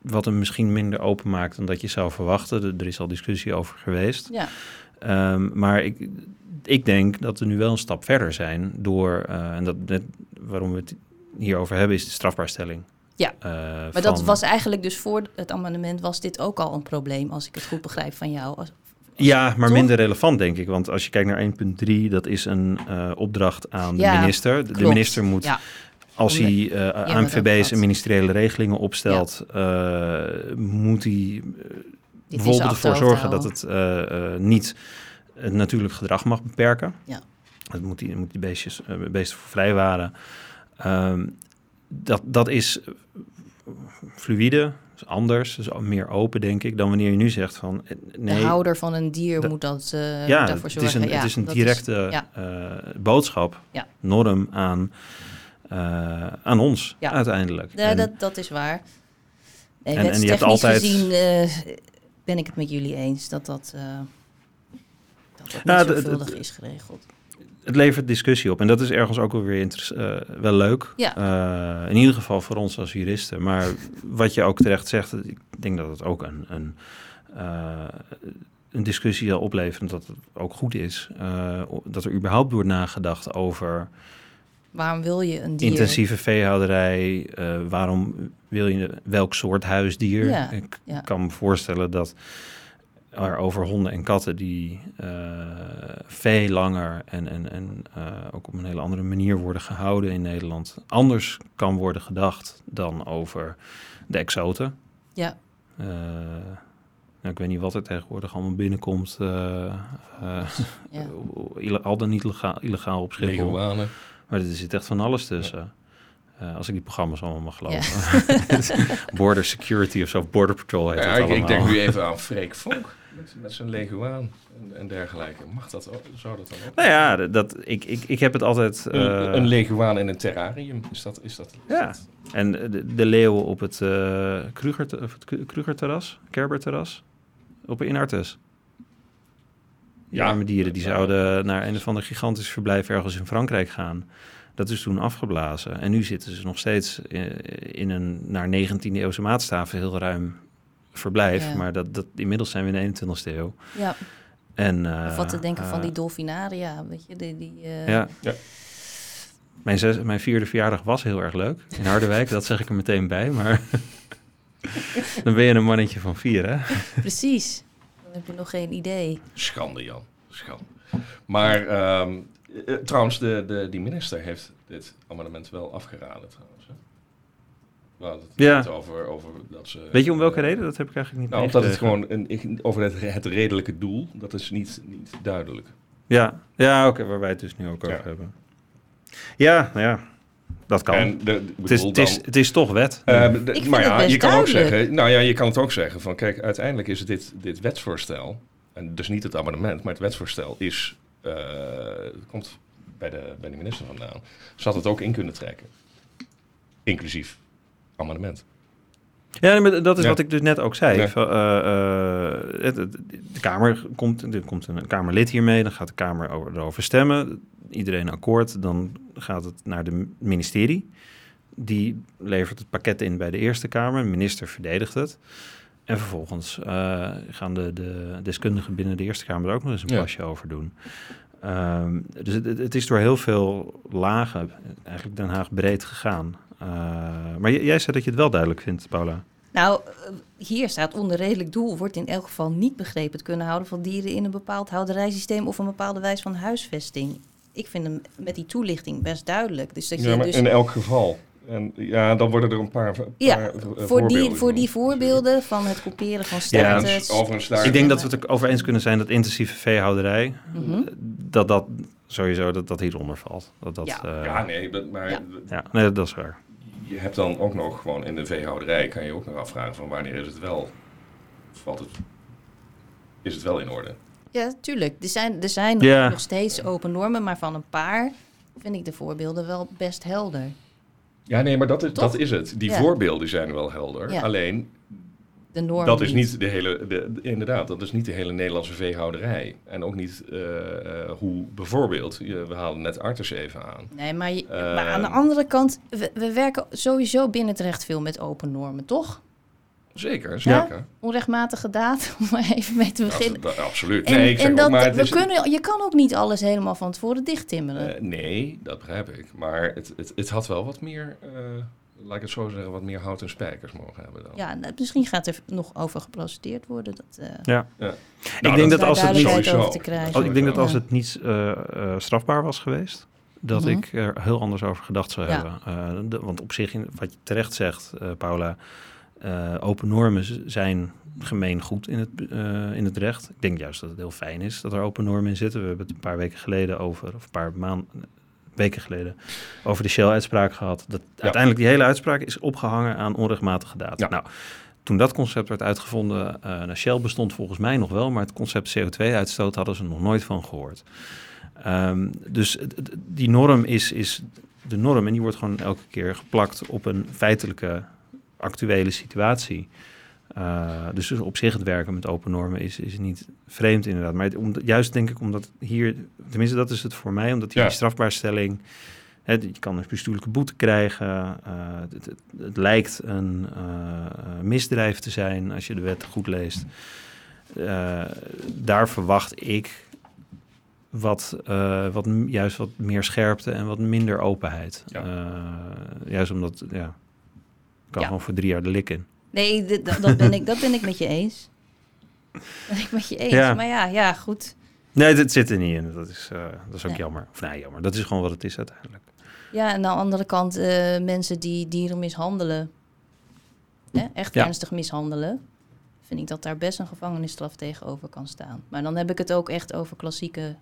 wat hem misschien minder open maakt dan dat je zou verwachten. Er- is al discussie over geweest. ja, Ehm, maar ik, ik denk dat we nu wel een stap verder zijn door, eh, en dat net waarom we het hierover hebben, is de strafbaarstelling. Ja, Eh, maar dat was eigenlijk dus voor het amendement was dit ook al een probleem, als ik het goed begrijp van jou. Als, Ja, maar Toch? minder relevant, denk ik. Want als je kijkt naar 1.3, dat is een eh, opdracht aan de minister. De, klopt. minister moet, Ja, als hij ANVB's gehad. en ministeriële regelingen opstelt, eh, moet hij bijvoorbeeld ervoor zorgen dat het niet het natuurlijk gedrag mag beperken. Ja. Dat moet die, moet die beestjes, beesten voor vrijwaren. Ehm, dat, dat is fluïde, is anders, dus meer open, denk ik, dan wanneer je nu zegt van eh, nee. de houder van een dier Dat- moet dat eh, ja, daarvoor het is zorgen. een, ja, het is een directe ja. eh, boodschap, Ja. norm aan, eh, aan ons Ja. uiteindelijk. Ja, En- dat, dat is waar. Nee, En- en je hebt altijd- gezien ben ik het met jullie eens dat dat, dat, dat niet Nou, zorgvuldig het- is geregeld. Het levert discussie op. En dat is ergens ook wel weer eh, wel leuk. Ja. Eh, in ieder geval voor ons als juristen. Maar wat je ook terecht zegt, ik denk dat het ook een, een, eh, een discussie zal opleveren. Dat het ook goed is. dat er überhaupt wordt nagedacht over Waarom wil je een dier? intensieve veehouderij. eh, waarom wil je welk soort huisdier? Ja, Ik ja. kan me voorstellen dat er over honden en katten die eh, veel langer en, en, en eh, ook op een hele andere manier worden gehouden in Nederland, anders kan worden gedacht dan over de exoten. Ja, Eh, nou, ik weet niet wat er tegenwoordig allemaal binnenkomt, eh, eh, ja. al dan niet legaal, illegaal op Schiphol. Maar er zit echt van alles tussen. Eh, als ik die programma's allemaal mag geloven. Border Security of zo, Border Patrol heet Ja, het allemaal. ik denk nu even aan Freek Vonk met, zijn leguaan en, en dergelijke. Mag dat ook? Zou dat dan ook? Nou ja, dat- ik, ik, ik heb het altijd... eh, een, een leguaan in een terrarium, is dat... Is dat, is Ja. dat- en de, de leeuwen op het uh, Kruger, of het Kru- Krugerterras, Kerberterras, op in Artes. Die Ja. arme dieren die zouden naar een of ander gigantisch verblijf ergens in Frankrijk gaan. Dat is toen afgeblazen. En nu zitten ze nog steeds in, in een naar 19e eeuwse maatstaven heel ruim verblijf. Ja. Maar dat, dat, inmiddels zijn we in de 21ste eeuw. Ja, En, eh, of wat te denken van eh, die dolfinaria, weet je, die... die eh, Ja. Ja. Mijn, zes, mijn vierde verjaardag was heel erg leuk in Harderwijk. dat zeg ik er meteen bij. Maar dan ben je een mannetje van vier, hè? Precies. Dan heb je nog geen idee. Schande, Jan. Schande. Maar ehm, eh, trouwens, de, de, die minister heeft dit amendement wel afgeraden trouwens. Hè? We hadden het Ja. over, over dat ze... Weet je om welke eh, reden? Dat heb ik eigenlijk niet Nou, omdat het gewoon een, over het, het redelijke doel, dat is niet, niet duidelijk. Ja, ja oké, waar wij het dus nu ook over Ja. hebben. Ja, nou ja, dat kan. En de, ik het, is, het, is, dan- het is toch wet. Eh, de- vind maar het ja, best je kan ook zeggen, nou ja, je kan het ook zeggen van, kijk, uiteindelijk is dit, dit wetsvoorstel, en dus niet het amendement, maar het wetsvoorstel is, eh, komt bij de, bij de minister vandaan, ze had het ook in kunnen trekken. Inclusief amendement. Ja, maar dat is Ja. wat ik dus net ook zei. Ja. Eh, eh, het- het- de Kamer komt, er komt een Kamerlid hiermee, dan gaat de Kamer over, erover stemmen. Iedereen akkoord, dan gaat het naar de ministerie. Die levert het pakket in bij de Eerste Kamer, de minister verdedigt het. En vervolgens eh, gaan de, de deskundigen binnen de Eerste Kamer er ook nog eens een Ja. pasje over doen. Ehm, dus het, het is door heel veel lagen, eigenlijk Den Haag breed gegaan. Eh, maar jij zei dat je het wel duidelijk vindt, Paula. Nou, eh, hier staat onder redelijk doel wordt in elk geval niet begrepen het kunnen houden van dieren in een bepaald houderijsysteem of een bepaalde wijze van huisvesting. Ik vind hem met die toelichting best duidelijk. Dus dat je Ja, maar dus in elk geval. En ja, dan worden er een paar, paar Ja, eh, voor die, voorbeelden voor die voorbeelden van het kopiëren van Ja, status. Overigens daar... Ik denk dat we het er over eens kunnen zijn dat intensieve veehouderij, Mhm. dat dat sowieso dat, dat hieronder valt. Dat, dat, Ja. eh, Ja, nee, dat- maar Ja. ja, nee, dat is waar. Je hebt dan ook nog gewoon in de veehouderij, kan je ook nog afvragen van wanneer is het wel, valt het, is het wel in orde? Ja, tuurlijk. Er zijn, er zijn Ja. nog steeds open normen, maar van een paar vind ik de voorbeelden wel best helder. Ja, nee, maar dat is, Toch? dat is het. Die Ja. voorbeelden zijn wel helder. Ja. Alleen, De norm dat is niet de hele, de, de- inderdaad, dat is niet de hele Nederlandse veehouderij. En ook niet eh, eh, hoe bijvoorbeeld, je, we halen net Arters even aan. Nee, maar, je- Ehm. maar aan de andere kant, we, we werken sowieso binnen het recht veel met open normen, toch? Zeker, Ja? zeker. Onrechtmatige daad, om maar even mee te beginnen. Dat- dat- absoluut. En, nee, ik zeg en ook, dat, maar we is- kunnen, je kan ook niet alles helemaal van tevoren dichttimmeren. Eh, nee, dat begrijp ik. Maar het, het, het had wel wat meer, eh, laat ik het zo zeggen, wat meer hout en spijkers mogen hebben dan. ja, nou, misschien gaat er nog over geprocedeerd worden. Dat, eh, Ja. Ja. ik denk dat als het niet, duidelijkheid sowieso. over te krijgen. als, ik denk dat als het niet eh, eh, strafbaar was geweest, dat Mhm. ik er heel anders over gedacht zou Ja. hebben. Eh, de- want op zich, in, wat je terecht zegt, eh, Paula, eh, open normen zijn gemeen goed in het, eh, in het recht. Ik denk juist dat het heel fijn is dat er open normen in zitten. We hebben het een paar weken geleden over, of een paar maanden, weken geleden, over de Shell-uitspraak gehad. Dat uiteindelijk die hele uitspraak is opgehangen aan onrechtmatige data. Ja. Nou, toen dat concept werd uitgevonden, nou, Shell bestond volgens mij nog wel, maar het concept CO2-uitstoot hadden ze nog nooit van gehoord. Ehm, dus die norm is, is de norm en die wordt gewoon elke keer geplakt op een feitelijke actuele situatie. Eh, dus op zich het werken met open normen is, is niet vreemd inderdaad. Maar het- om, juist denk ik omdat hier, tenminste dat is het voor mij, omdat hier Ja. die strafbaarstelling, hè, je kan een bestuurlijke boete krijgen. eh, het, het, het lijkt een eh, misdrijf te zijn als je de wet goed leest. Eh, daar verwacht ik wat, eh, wat juist wat meer scherpte en wat minder openheid. Ja. Eh, juist omdat, ja, kan Ja. gewoon voor drie jaar de lik in. Nee, dit- dat, dat, ben ik, dat ben ik met je eens. Dat ben ik met je eens. Ja. Maar ja, ja, goed. Nee, dit zit er niet in. Dat is, eh, dat is ook Nee. jammer. Of nee, jammer. Dat is gewoon wat het is uiteindelijk. Ja, en aan de andere kant, eh, mensen die dieren mishandelen, hè, echt Ja. ernstig mishandelen, vind ik dat daar best een gevangenisstraf tegenover kan staan. Maar dan heb ik het ook echt over klassieke.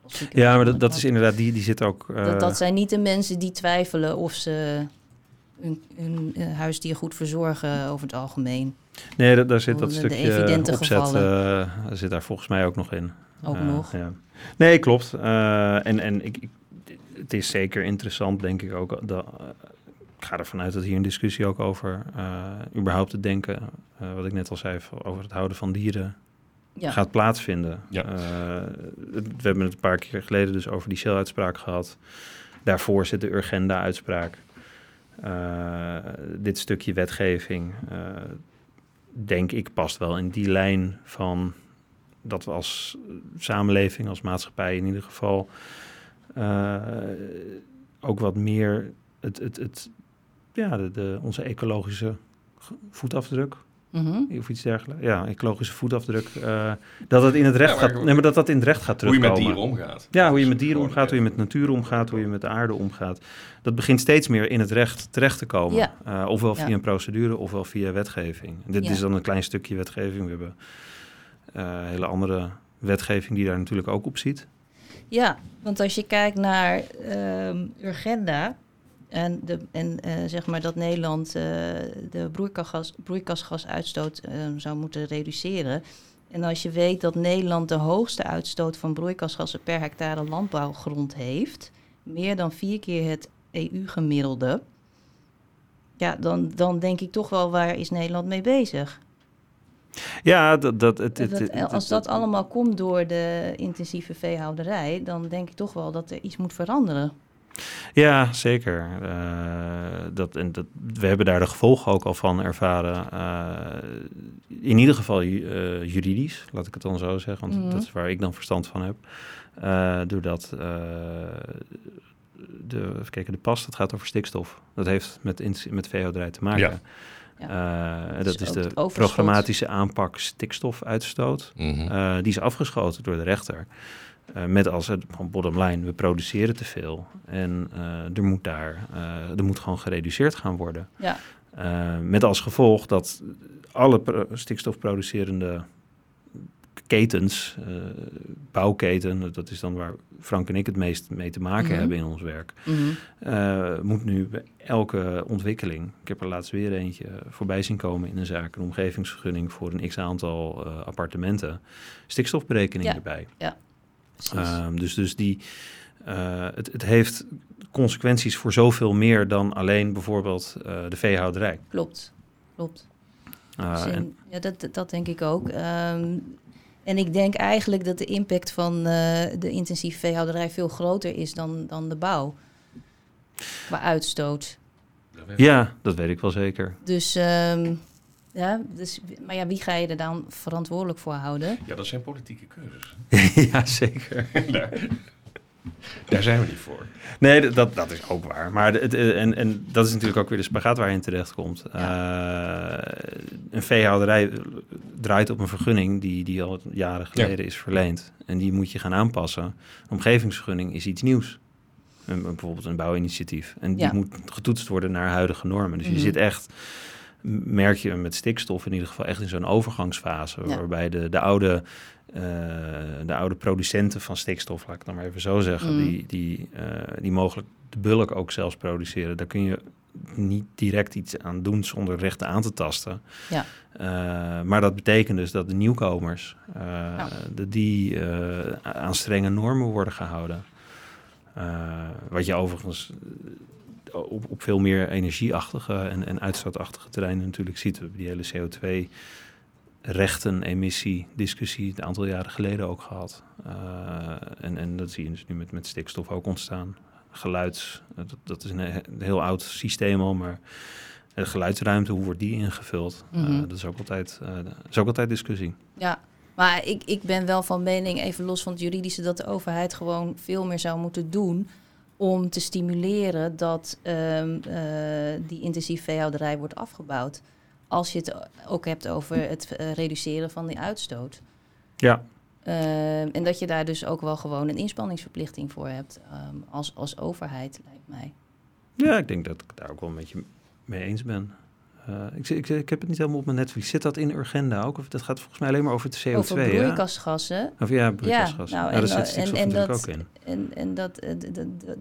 klassieke Ja, maar dat, dat is inderdaad, die, die zit ook... eh, Dat, dat zijn niet de mensen die twijfelen of ze hun, hun eh, huisdier goed verzorgen over het algemeen. nee, dat, daar zit dat de stukje evidente opzet, gevallen. eh, zit daar volgens mij ook nog in. Ook Eh, nog. Ja. Nee, klopt. Eh, en en ik, ik, het is zeker interessant, denk ik ook. Dat, ik ga ervan uit dat hier een discussie ook over eh, überhaupt te denken, eh, wat ik net al zei, over het houden van dieren Ja. gaat plaatsvinden. Ja. Eh, het- we hebben het een paar keer geleden dus over die Shell-uitspraak gehad. Daarvoor zit de Urgenda-uitspraak. Eh, dit stukje wetgeving. eh, denk ik, past wel in die lijn van dat we als samenleving, als maatschappij in ieder geval uh, ook wat meer het, het, het, ja, de, onze ecologische voetafdruk. Mm Of iets dergelijks. Ja, ecologische voetafdruk. Uh, dat het in het recht gaat. Nee, maar dat dat in het recht gaat terugkomen. Hoe je met dieren omgaat. Ja, hoe je met dieren omgaat, hoe je met natuur omgaat, hoe je met de aarde omgaat. Dat begint steeds meer in het recht terecht te komen. Ja. Uh, ofwel via een procedure, ofwel via wetgeving. Dit is dan een klein stukje wetgeving. We hebben uh, hele andere wetgeving die daar natuurlijk ook op ziet. Ja, want als je kijkt naar uh, Urgenda en, de, en uh, zeg maar dat Nederland uh, de broeikasgas, broeikasgasuitstoot ehm, zou moeten reduceren. En als je weet dat Nederland de hoogste uitstoot van broeikasgassen per hectare landbouwgrond heeft, meer dan vier keer het EU-gemiddelde, ja, dan, dan denk ik toch wel waar is Nederland mee bezig? Ja, dat, dat, het, het, als dat allemaal komt door de intensieve veehouderij, dan denk ik toch wel dat er iets moet veranderen. Ja, zeker. Uh, dat, en dat, we hebben daar de gevolgen ook al van ervaren. Uh, in ieder geval uh, juridisch, laat ik het dan zo zeggen, want mm. dat is waar ik dan verstand van heb. doordat de, even kijken, de pas, dat gaat over stikstof. Dat heeft met, met veehouderij te maken. Ja. Ja. Uh, dat is de programmatische aanpak stikstofuitstoot. Mm -hmm. uh, die is afgeschoten door de rechter. Uh, met als het van bottom line, we produceren te veel. En er moet daar, er moet gewoon gereduceerd gaan worden. Ja. met als gevolg dat alle stikstofproducerende ketens, bouwketen, dat is dan waar Frank en ik het meest mee te maken mhm. hebben in ons werk, mm moet nu bij elke ontwikkeling, ik heb er laatst weer eentje voorbij zien komen in een zaak, een omgevingsvergunning voor een x aantal appartementen, stikstofberekening ja. erbij. Ja, um, dus, dus die, het, het heeft consequenties voor zoveel meer dan alleen bijvoorbeeld de veehouderij. Klopt, klopt. Uh, en, ja, dat, dat denk ik ook. Um, en ik denk eigenlijk dat de impact van uh, de intensieve veehouderij veel groter is dan, dan de bouw. Qua uitstoot. Ja, dat weet ik wel zeker. Dus, um, ja, dus, maar ja, wie ga je er dan verantwoordelijk voor houden? Ja, dat zijn politieke keuzes. ja, zeker. Daar zijn we niet voor. Nee, dat, dat is ook waar. Maar het, en, en dat is natuurlijk ook weer de spagaat waar je in terecht komt. Ja. Uh, een veehouderij draait op een vergunning die, die al jaren geleden is verleend. En die moet je gaan aanpassen. Een omgevingsvergunning is iets nieuws. Een, bijvoorbeeld een bouwinitiatief. En die moet getoetst worden naar huidige normen. Dus je mhm. zit echt, merk je met stikstof in ieder geval echt in zo'n overgangsfase. Waarbij de, de oude uh, de oude producenten van stikstof, laat ik dan maar even zo zeggen, mm. die, die, uh, die mogelijk de bulk ook zelfs produceren. Daar kun je niet direct iets aan doen zonder rechten aan te tasten. Ja. Uh, maar dat betekent dus dat de nieuwkomers, ja. de, die aan strenge normen worden gehouden. wat je overigens op, op veel meer energieachtige en, en uitstootachtige terreinen natuurlijk ziet. We hebben die hele CO2 rechten emissie discussie een aantal jaren geleden ook gehad. Uh, en, en dat zie je dus nu met, met stikstof ook ontstaan. Geluids, dat, dat is een, heel oud systeem al, maar de geluidsruimte, hoe wordt die ingevuld? Mm -hmm. uh, dat, is ook altijd, uh, dat is ook altijd discussie. Ja, maar ik, ik ben wel van mening, even los van het juridische, dat de overheid gewoon veel meer zou moeten doen om te stimuleren dat um, die intensief veehouderij wordt afgebouwd als je het ook hebt over het uh, reduceren van die uitstoot. Ja. Uh, en dat je daar dus ook wel gewoon een inspanningsverplichting voor hebt um, als, als overheid, lijkt mij. Ja, ik denk dat ik daar ook wel een beetje mee eens ben. Uh, ik, ik, ik, heb het niet helemaal op mijn netvlies. Zit dat in Urgenda ook? Of dat gaat volgens mij alleen maar over het CO2, Over broeikasgassen. Of ja, broeikasgassen. Ja, nou, ja, daar zit en, en, dat, ook in. En, en dat, dat,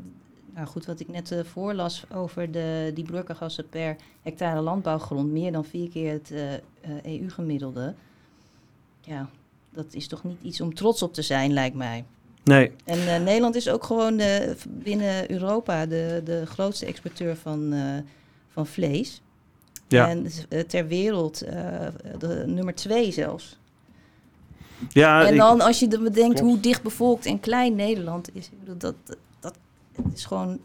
nou goed, wat ik net uh, voorlas over de, die broeikasgassen per hectare landbouwgrond, meer dan vier keer het uh, eh, EU-gemiddelde. Ja, dat is toch niet iets om trots op te zijn, lijkt mij. Nee. En Nederland is ook gewoon binnen Europa de, de grootste exporteur van, van vlees. Ja. En ter wereld de nummer twee zelfs. Ja, en dan als je bedenkt hoe dicht bevolkt en klein Nederland is, dat, het is gewoon,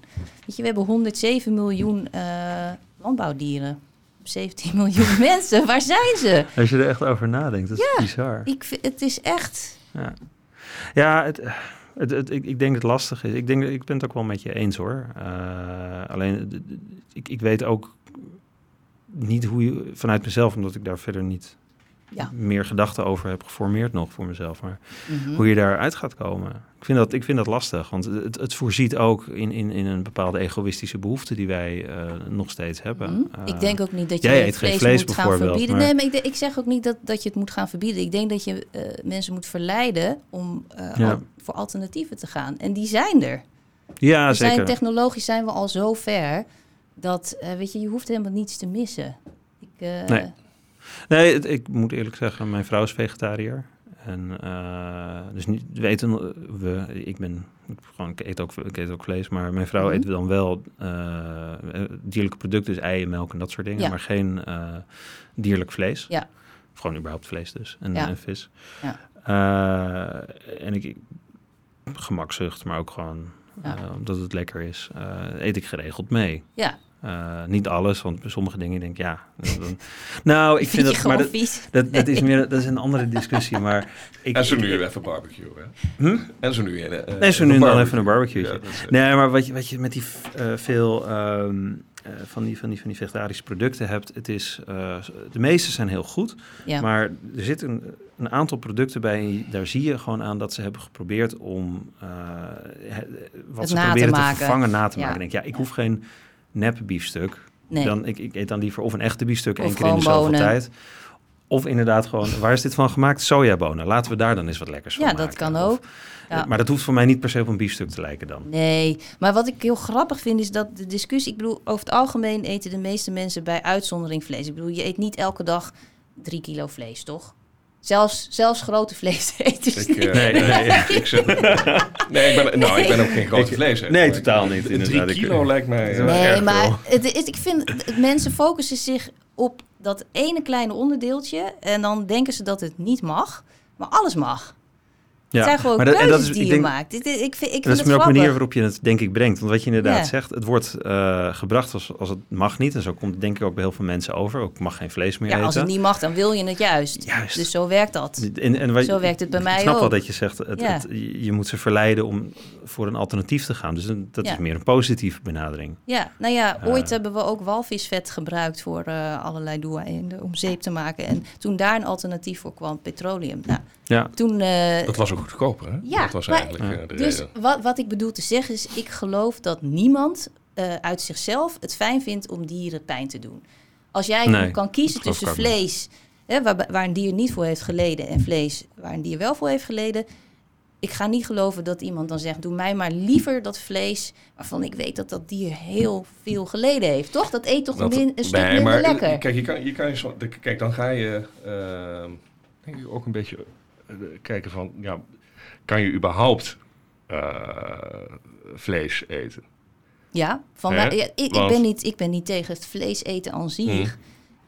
weet je, we hebben 107 miljoen uh, landbouwdieren. op 17 miljoen mensen. Waar zijn ze? Als je er echt over nadenkt, dat is bizar. Ik, vind- het is echt... Ja, ja het, het, het- ik, ik denk dat het lastig is. Ik, denk, ik ben het ook wel met je eens hoor. Eh, alleen, ik, ik weet ook niet hoe je, vanuit mezelf, omdat ik daar verder niet Ja. meer gedachten over heb geformeerd nog voor mezelf. Maar Mhm. hoe je daaruit gaat komen. Ik vind dat, ik vind dat lastig, want het, het voorziet ook in, in, in een bepaalde egoïstische behoefte die wij eh, nog steeds hebben. Mhm. Eh, ik denk ook niet dat je jij eet geen vlees, vlees moet gaan verbieden. maar- Nee, maar ik, de- ik zeg ook niet dat, dat je het moet gaan verbieden. Ik denk dat je eh, mensen moet verleiden om eh, Ja. al- voor alternatieven te gaan. En die zijn er. Ja, we zeker. zijn, technologisch zijn we al zo ver dat, eh, weet je, je hoeft helemaal niets te missen. Ik, eh, Nee. Nee, het- ik moet eerlijk zeggen, mijn vrouw is vegetariër. En eh, dus niet weten we, ik ben gewoon, ik eet ook, ik eet ook vlees, maar mijn vrouw Mhm. eet dan wel dierlijke producten, dus eieren, melk en dat soort dingen, Ja. maar geen dierlijk vlees. Ja. Of gewoon überhaupt vlees dus en, Ja. en vis. Ja. En ik, gemakzucht, maar ook gewoon Ja. omdat het lekker is, eet ik geregeld mee. Ja, Eh, niet alles, want bij sommige dingen denk ik, ja. Dan, nou, ik vind, vind je dat, maar dat, vies. dat, dat is meer, dat is een andere discussie, maar ik, En zo ik- nu even barbecue, hè? Hm? En zo nu... eh, Nee, zo nu en dan even een barbecue. Ja, Nee, maar wat je, wat je met die eh, veel ehm, eh, van, die, van, die, van die vegetarische producten hebt, het is, eh, de meeste zijn heel goed, Ja. maar er zitten een, een aantal producten bij, daar zie je gewoon aan dat ze hebben geprobeerd om eh, wat Het ze te proberen te, vervangen na te Ja. maken. Denk, ja, ik hoef geen nep biefstuk. Nee. Dan, ik, ik eet dan liever of een echte biefstuk één keer in de zoveel bonen. tijd. Of inderdaad gewoon, waar is dit van gemaakt? Sojabonen. Laten we daar dan eens wat lekkers van ja, maken. dat kan Of- ook. Ja. Maar dat hoeft voor mij niet per se op een biefstuk te lijken dan. Nee, maar wat ik heel grappig vind is dat de discussie... Ik bedoel, over het algemeen eten de meeste mensen bij uitzondering vlees. Ik bedoel, je eet niet elke dag drie kilo vlees, toch? Zelfs, zelfs grote vleeseters Ik, eh, Nee, nee. ik zeg, nee, ik ben, nou, ik ben ook geen grote Ik- vlees. nee, totaal niet, inderdaad. Drie Ik- kilo lijkt mij... eh, Nee, erg maar het is, ik vind, het- mensen focussen zich op dat ene kleine onderdeeltje... en dan denken ze dat het niet mag, maar alles mag. Ja, Het zijn gewoon maar dat- en keuzes dat is- die ik je denk- maakt. Ik vind, ik vind dat is ook grappig. manier waarop je het denk ik brengt. Want wat je inderdaad Ja. zegt, het wordt eh, gebracht als, als het mag niet. En zo komt het denk ik ook bij heel veel mensen over. Ook mag geen vlees meer Ja, als eten. het niet mag, dan wil je het juist. Juist. Dus zo werkt dat. En, Zo werkt het bij mij Ik snap wel ook. dat je zegt, het, je moet ze verleiden om voor een alternatief te gaan. Dus een- dat Ja. is meer een positieve benadering. Ja, nou ja, Eh. ooit hebben we ook walvisvet gebruikt voor eh, allerlei doeleinden om zeep te maken. En toen daar een alternatief voor kwam, petroleum. Nou, Ja, toen... eh, Dat was ook goedkoper, hè? Ja, dat was maar- eigenlijk de dus reden. wat, wat ik bedoel te zeggen is, ik geloof dat niemand eh, uit zichzelf het fijn vindt om dieren pijn te doen. Als jij Nee, kan kiezen tussen vlees, hè, waar, waar een dier niet voor heeft geleden, en vlees waar een dier wel voor heeft geleden. Ik ga niet geloven dat iemand dan zegt, doe mij maar liever dat vlees waarvan ik weet dat dat dier heel veel geleden heeft. Toch? Dat eet toch Dat- een, een stuk nee, minder maar, eh, lekker. Kijk, je kan, je kan, zo- kijk, dan ga je ehm, denk ik ook een beetje eh, kijken van, ja, kan je überhaupt eh, vlees eten? Ja, van ja, ik, ik, Want- ben niet, ik ben niet tegen het vlees eten aan zich. Hmm.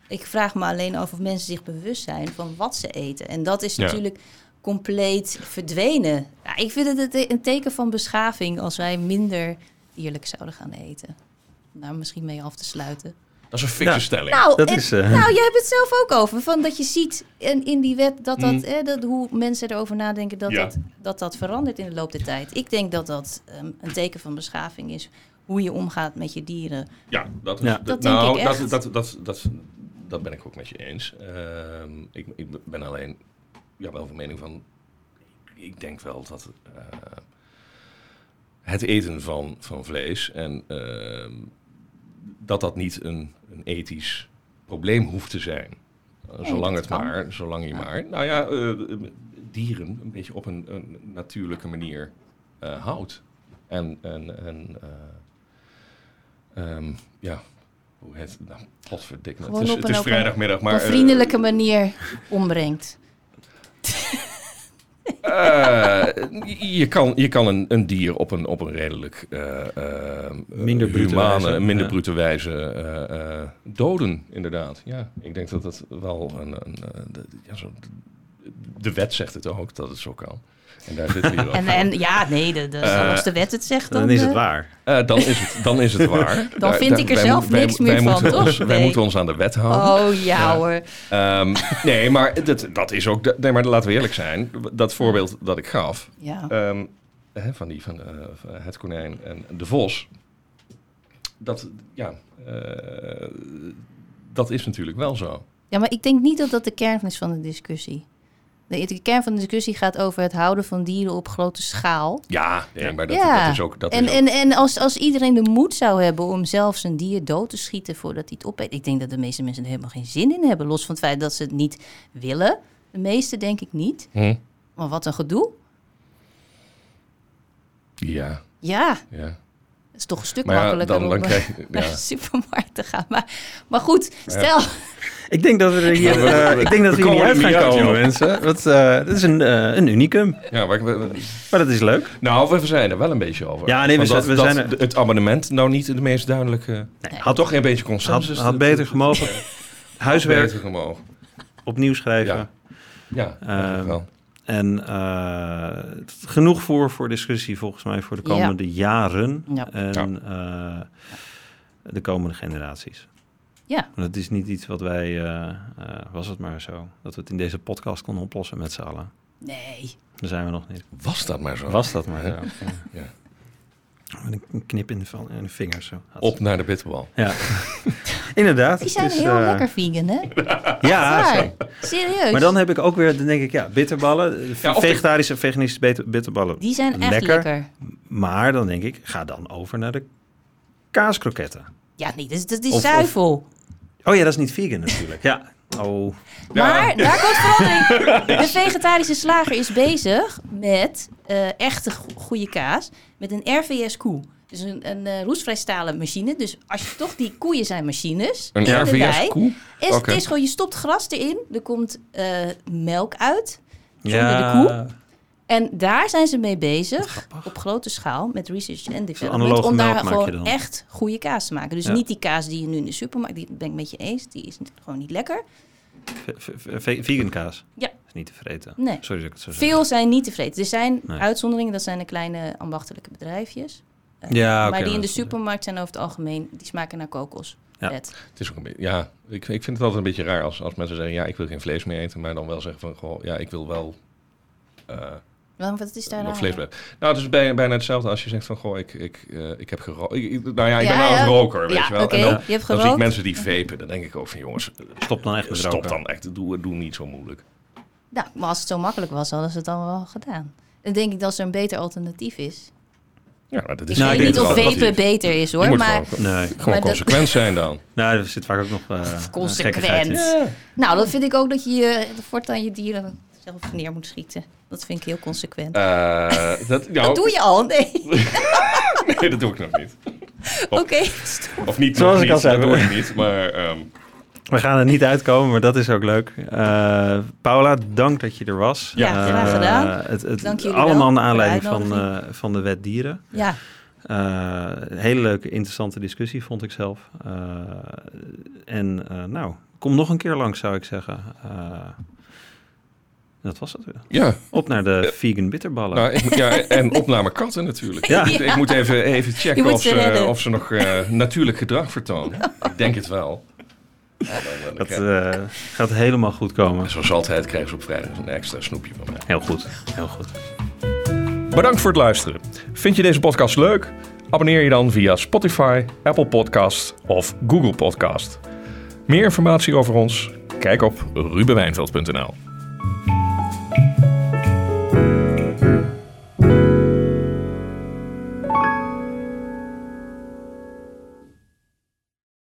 Ik vraag me alleen af of mensen zich bewust zijn van wat ze eten. En dat is Ja. Compleet verdwenen. Ja, ik vind het een te- een teken van beschaving als wij minder dierlijk zouden gaan eten. Om Daar misschien mee af te sluiten. Dat is een fikse Ja. stelling. Nou, dat en- is... eh, nou, jij hebt het zelf ook over. Van dat je ziet in, in die wet dat, dat, Mm. eh, dat hoe mensen erover nadenken dat, Ja. dat, dat dat verandert in de loop der tijd. Ik denk dat dat ehm, een teken van beschaving is. Hoe je omgaat met je dieren. Ja, dat, is, Ja. dat, Dat denk nou, ik dat, echt. dat, dat, dat, dat ben ik ook met je eens. Ehm, ik, ik ben alleen ja, wel van mening van... Ik denk wel dat eh, het eten van, van vlees... en ehm, dat dat niet een, een ethisch probleem hoeft te zijn. Eh, Nee, zolang het kan. maar, zolang je Ja. maar... Nou ja, eh, dieren een beetje op een, een natuurlijke manier eh, houdt. En, en, en eh, ehm, ja, hoe heet het? Nou, Het is, het is vrijdagmiddag, maar... op eh, een vriendelijke manier ombrengt. Eh, je kan, je kan een, een dier op een, op een redelijk eh, eh, Minder brute humane, wijze, minder ja. brute wijze doden, inderdaad. Ja, ik denk dat dat wel een, een, de- ja, zo, de wet zegt het ook, dat het zo kan. En daar zitten we hier En, ja, nee, de, de, Eh, als de wet het zegt, dan, Dan is het eh, waar. Eh, dan, is het, dan is het waar. Dan vind ik er zelf moet- wij- niks meer wij van, toch? Ons, Wij Nee. moeten ons aan de wet houden. Oh ja, Ja. hoor. Ehm, nee, maar dat, dat is ook... Nee, maar laten we eerlijk zijn. Dat voorbeeld dat ik gaf... Ja. ehm, hè, van, die, van, eh, van het konijn en de vos... Dat, ja... eh, dat is natuurlijk wel zo. ja, maar ik denk niet dat dat de kern is van de discussie. De, de kern van de discussie gaat over het houden van dieren op grote schaal. Ja, nee, maar dat, ja. dat is ook... Dat en is ook- en, en als, als iedereen de moed zou hebben om zelf zijn dier dood te schieten voordat hij het opeet. Ik denk dat de meeste mensen er helemaal geen zin in hebben. Los van het feit dat ze het niet willen. De meeste denk ik niet. Hm? Maar wat een gedoe. Ja, Ja, ja. Het is toch een stuk ja, makkelijker dan, dan om eh, krijg je... naar Ja. de supermarkt te gaan. Maar, maar goed, stel. Ik denk dat we er hier, eh, ik denk dat we we hier niet komen uit gaan komen, joh. mensen. Dat, eh, dat is een, een unicum. Ja, maar, we- we- Maar dat is leuk. nou, we zijn er wel een beetje over. Ja, nee, we dat, we dat zijn er- Het abonnement nou niet de meest duidelijke... Nee, Had toch een beetje had, consensus. had beter gemogen. Huiswerk Beter gemogen. opnieuw schrijven. Ja. Ja, Ehm, wel. En eh, genoeg voor, voor discussie volgens mij voor de Ja. komende jaren. Ja. En eh, de komende generaties. Ja. Want het is niet iets wat wij, eh, eh, was het maar zo, dat we het in deze podcast konden oplossen met z'n allen. Nee. Daar zijn we nog niet. Was dat maar zo? Was dat maar zo. Ja. Met een- knip in de, in de vingers zo. Op naar de bitterbal. Ja, inderdaad. Die zijn Dus, heel eh, lekker vegan, hè? Ja. Serieus. maar dan heb ik ook weer, dan denk ik, ja, bitterballen, Ja, of vegetarische en veganistische bitter- bitterballen. Die zijn echt Lekker. lekker. Maar dan denk ik, ga dan over naar de kaaskroketten. Ja, nee, dat is, dat is Of- zuivel. Oh ja, dat is niet vegan natuurlijk. Ja. Oh, Maar daar komt verandering. De vegetarische slager is bezig met eh, echte go- goede kaas. Met een RVS-koe. Dus een, een eh, roestvrij stalen machine. Dus als je toch die koeien zijn machines. Een RVS-koe? Is. Het is gewoon, je stopt gras erin. Er komt eh, melk uit. Zonder ja. de koe. En daar zijn ze mee bezig. Op grote schaal. Met research en development. Om daar gewoon echt goede kaas te maken. Dus Ja. niet die kaas die je nu in de supermarkt... Die ben ik met je eens. Die is gewoon niet lekker. V- vegan kaas. Ja. Is niet te vreten. Nee. Sorry dat ik het zo zeg. Veel zijn niet tevreden. Er zijn Nee. uitzonderingen, dat zijn de kleine ambachtelijke bedrijfjes. Eh, Ja, oké, maar die in de supermarkt zijn over het algemeen, die smaken naar kokos. Ja. Het is ook een beetje... Ja, ik, ik vind het altijd een beetje raar als, als mensen zeggen... Ja, ik wil geen vlees meer eten. Maar dan wel zeggen van... Goh, ja, ik wil wel... eh, Waarom, wat is daar nog nou? vlees blijven. Nou, het is bijna, bijna hetzelfde als je zegt van... Goh, ik, ik, eh, ik heb gerookt. Nou ja, ik Ja, ben nou een roker, weet Ja, je wel. oké. En dan, Je hebt dan zie ik mensen die vapen. Dan denk ik ook van... Jongens, Stop dan echt met stop roken. dan echt. Doe, doe niet zo moeilijk. Nou, maar als het zo makkelijk was, hadden ze het dan wel gedaan. Dan denk ik dat er een beter alternatief is. Ja, maar dat Ik is Nou, weet ik niet of dat vapen beter is Je hoor, moet maar... gewoon, Nee. gewoon Maar dat- consequent zijn dan. Nou, er zit vaak ook nog uh, Consequent. Nou, dan vind ik ook dat je je voortaan je dieren zelf neer moet schieten. Dat vind ik heel consequent. Eh, dat, nou, dat doe je al, nee. Nee, dat doe ik nog niet. Oké. Of niet, Zoals ik niet, al zei, dat doe ik niet. Maar ehm, We gaan er niet uitkomen, maar dat is ook leuk. Eh, Paula, dank dat je er was. Ja, graag Eh, gedaan. Het, het, Dank jullie allemaal wel naar aanleiding van, eh, van de wet dieren. Ja, Eh, een hele leuke, interessante discussie, vond ik zelf. Eh, en eh, nou, kom nog een keer langs, zou ik zeggen. Eh, dat was het weer. ja, Op naar de vegan bitterballen. nou, ik, ja, en opname katten natuurlijk. Ja. Ik, ik moet even, even checken of ze of ze nog eh, natuurlijk gedrag vertonen. Ik denk het wel. Dat krijg- eh, gaat helemaal goed komen. Zoals altijd krijgen ze op vrijdag een extra snoepje van mij. Heel goed, heel goed. Bedankt voor het luisteren. Vind je deze podcast leuk? Abonneer je dan via Spotify, Apple Podcast of Google Podcast. Meer informatie over ons? Kijk op rubenwijnveld.nl.